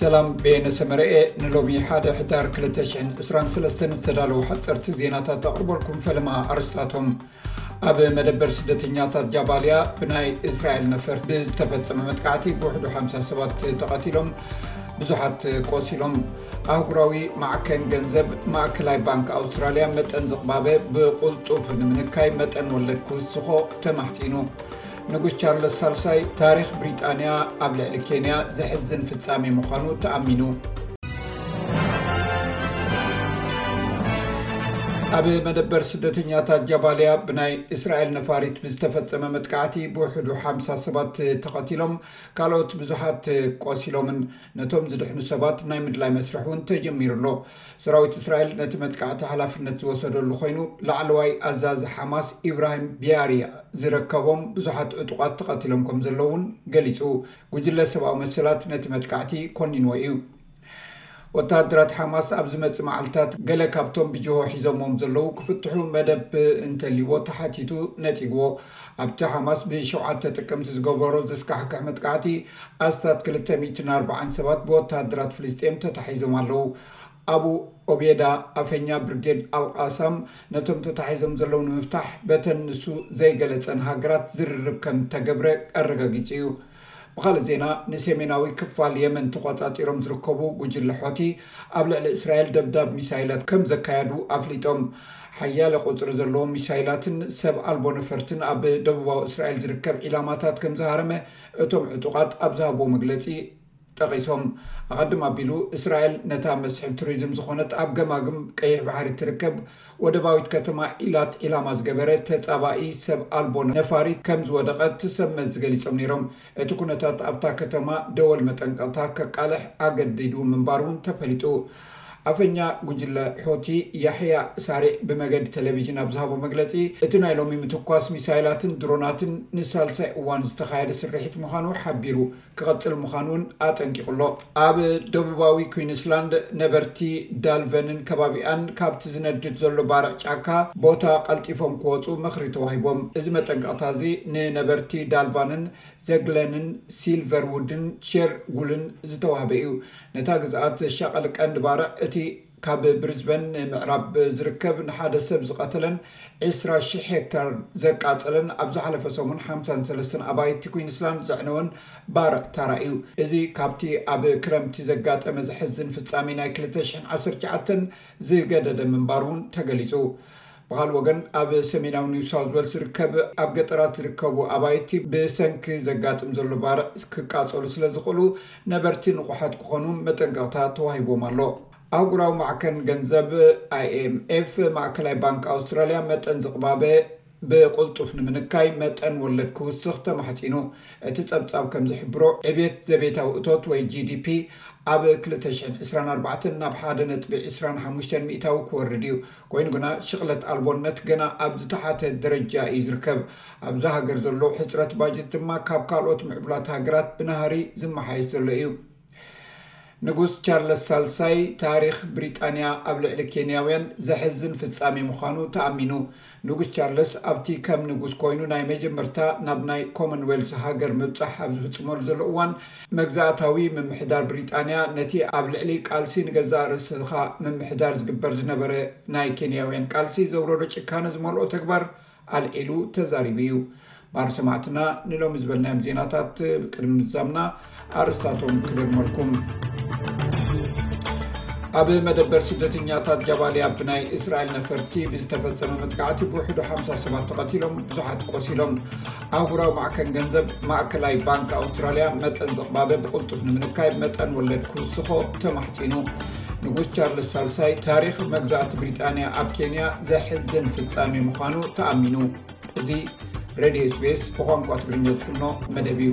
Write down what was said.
ሰላም ቤነ ሰመረኤ ንሎሚ ሓደ ሕዳር 223 ዝተዳለዉ ሓፀርቲ ዜናታት ኣቕርበልኩም ፈለማ ኣርስታቶም ኣብ መደበር ስደተኛታት ጃባልያ ብናይ እስራኤል ነፈርቲ ብዝተፈፀመ መጥቃዕቲ ብውሕዱ ሓ0 ሰባት ተቐቲሎም ብዙሓት ቆሲሎም ኣህጉራዊ ማዕከን ገንዘብ ማእከላይ ባንክ ኣውስትራልያ መጠን ዝቕባበ ብቁልጡፍ ንምንካይ መጠን ወለድ ክውስኾ ተማሕፂኑ ንጉስ ቻርለስ ሳልሳይ ታሪኽ ብሪጣንያ ኣብ ልዕሊ ኬንያ ዘሕዝን ፍፃሜ ምዃኑ ተኣሚኑ ኣብ መደበር ስደተኛታት ጃባልያ ብናይ እስራኤል ነፋሪት ብዝተፈፀመ መጥቃዕቲ ብውሕዱ ሓምሳ ሰባት ተቐቲሎም ካልኦት ብዙሓት ቆሲሎምን ነቶም ዝድሕኑ ሰባት ናይ ምድላይ መስርሕ እውን ተጀሚሩ ኣሎ ሰራዊት እስራኤል ነቲ መጥቃዕቲ ሓላፍነት ዝወሰደሉ ኮይኑ ላዕለዋይ ኣዛዚ ሓማስ ኢብራሂም ቢያሪ ዝርከቦም ብዙሓት ዕጡቓት ተቐቲሎም ከም ዘለዉ እውን ገሊፁ ጉጅለ ሰብኣዊ መሰላት ነቲ መጥቃዕቲ ኮኒንዎ እዩ ወተሃደራት ሓማስ ኣብ ዝመፅእ መዓልትታት ገለ ካብቶም ብጅሆ ሒዞምዎም ዘለዉ ክፍትሑ መደብ እንተልይዎ ተሓቲቱ ነፂግዎ ኣብቲ ሓማስ ብሸውዓተ ጥቅምቲ ዝገበሮ ዘስካሕክሕ መጥቃዕቲ ኣስታት ክልተ ሚእትን ኣርባዓን ሰባት ብወተሃደራት ፍልስጤም ተታሒዞም ኣለዉ። ኣቡ ኦቤዳ፣ ኣፈኛ ብርጌድ ኣል-ቓሳም፣ ነቶም ተታሒዞም ዘለዉ ንምፍታሕ በተን ንሱ ዘይገለጸን ሃገራት ዝርርብ ከም እተገብረ ኣረጋጊጹ እዩ። ብኻልእ ዜና ንሴሜናዊ ክፋል የመን ተቖጻጺሮም ዝርከቡ ጉጅለ ሖቲ ኣብ ልዕሊ እስራኤል ደብዳብ ሚሳይላት ከም ዘካየዱ ኣፍሊጦም። ሓያለ ቁጽሪ ዘለዎም ሚሳይላትን ሰብ ኣልቦ ነፈርትን ኣብ ደቡባዊ እስራኤል ዝርከብ ዒላማታት ከም ዝሃረመ እቶም ዕጡቓት ኣብ ዝሃብዎ መግለጺ ጠቒሶም። ኣቐድም ኣቢሉ እስራኤል ነታ መስሕብ ቱሪዝም ዝኾነት ኣብ ገማግም ቀይሕ ባሕሪ እትርከብ ወደባዊት ከተማ ኢላት ዒላማ ዝገበረ ተጻባኢ ሰብ ኣልቦ ነፋሪት ከም ዝወደቐት ሰብ መዚ ገሊጾም ነይሮም። እቲ ኩነታት ኣብታ ከተማ ደወል መጠንቀቕታ ከቃልሕ ኣገዲዱ ምንባሩ'ውን ተፈሊጡ። ኣፈኛ ጉጅለ ሑቲ ያሕያ ሳሪዕ ብመገዲ ተለቪዥን ኣብ ዝሃቦ መግለፂ እቲ ናይ ሎሚ ምትኳስ ሚሳይላትን ድሮናትን ንሳልሳይ እዋን ዝተኻየደ ስርሒት ምዃኑ ሓቢሩ ክቐፅል ምዃኑ እውን ኣጠንቂቑ ኣሎ። ኣብ ደቡባዊ ኲንስላንድ ነበርቲ ዳልቨንን ከባቢኣን ካብቲ ዝነድድ ዘሎ ባርዕ ጫካ ቦታ ቀልጢፎም ክወፁ ምኽሪ ተዋሂቦም። እዚ መጠንቀቕታ እዚ ንነበርቲ ዳልቫንን ዘግለንን ሲልቨርዉድን ሼርጉልን ዝተዋህበ እዩ። ነታ ግዝኣት ዝሻቐል ቀንዲ ባርዕ እቲ ካብ ብሪዝበን ምዕራብ ዝርከብ ንሓደ ሰብ ዝቐተለን ዕስራ ሽሕ ሄክታር ዘቃጸለን ኣብ ዝሓለፈ ሰሙን ሓምሳን ሰለስተን ኣባይቲ ኲንስላንድ ዘዕነወን ባርዕ ታራ እዩ። እዚ ካብቲ ኣብ ክረምቲ ዘጋጠመ ዘሕዝን ፍጻሜ ናይ ክልተ ሽሕን ዓሰርተ ትሽዓተን ዝገደደ ምንባሩ'ውን ተገሊጹ። ብኻልእ ወገን ኣብ ሰሜናዊ ኒው ሳውዝ ዌልስ ዝርከብ ኣብ ገጠራት ዝርከቡ ኣባይቲ ብሰንኪ ዘጋጥም ዘሎ ባርዕ ክቃፀሉ ስለ ዝኽእሉ ነበርቲ ንቑሓት ክኾኑ መጠንቀቕታ ተዋሂቦም ኣሎ። ኣህጉራዊ ማዕከን ገንዘብ፣ IMF፣ ማእከላይ ባንክ ኣውስትራልያ መጠን ዝቕባበ ብቕልጡፍ ንምንካይ መጠን ወለድ ክውስኽ ተማሕጺኑ። እቲ ጸብጻብ ከም ዝሕብሮ ዕብየት ዘቤታዊ እቶት ወይ GDP ኣብ ክልተ ሽሕን ዕስራን ኣርባዕተን ናብ ሓደ ነጥቢ ዕስራን ሓሙሽተን ሚእታዊ ክወርድ እዩ። ኮይኑ ግና ሽቕለት ኣልቦነት ገና ኣብ ዝተሓተ ደረጃ እዩ ዝርከብ። ኣብዛ ሃገር ዘሎ ሕፅረት ባጀት ድማ ካብ ካልኦት ምዕቡላት ሃገራት ብናህሪ ዝመሓየሽ ዘሎ እዩ። ንጉስ ቻርለስ ሳልሳይ ታሪኽ ብሪጣንያ ኣብ ልዕሊ ኬንያውያን ዘሕዝን ፍፃሜ ምዃኑ ተኣሚኑ። ንጉስ ቻርለስ ኣብቲ ከም ንጉስ ኮይኑ ናይ መጀመርታ ናብ ናይ ኮመንዌልዝ ሃገር ምብፃሕ ኣብ ዝፍፅመሉ ዘሎ እዋን መግዛእታዊ ምምሕዳር ብሪጣንያ ነቲ ኣብ ልዕሊ ቃልሲ ንገዛእ ርእስኻ ምምሕዳር ዝግበር ዝነበረ ናይ ኬንያውያን ቃልሲ ዘውረዶ ጭካነ ዝመልኦ ተግባር ኣልዒሉ ተዛሪቡ እዩ። ባር ሰማዕትና ንሎሚ ዝበልናዮም ዜናታት ቅድሚ ምዛምና ኣርስታቶም ክደግመልኩም። ኣብ መደበር ስደተኛታት ጃባልያ ብናይ እስራኤል ነፈርቲ ብዝተፈፀመ መጥቃዕቲ ብውሕዱ ሓምሳ ሰባት ተቐቲሎም ብዙሓት ቆሲሎም። ኣህጉራዊ ማዕከን ገንዘብ ማእከላይ ባንኪ ኣውስትራልያ መጠን ዝቕባበ ብቕልጡፍ ንምንካይ መጠን ወለድ ክውስኾ ተማሕፂኑ ንጉስ ቻርልስ ሳልሳይ ታሪክ መግዛእቲ ብሪጣንያ ኣብ ኬንያ ዘሕዝን ፍፃሜ ምዃኑ ተኣሚኑ እዚ ሬድዮ ስፔስ ብቋንቋ ትግርኞ ዝፍኖ መደብ እዩ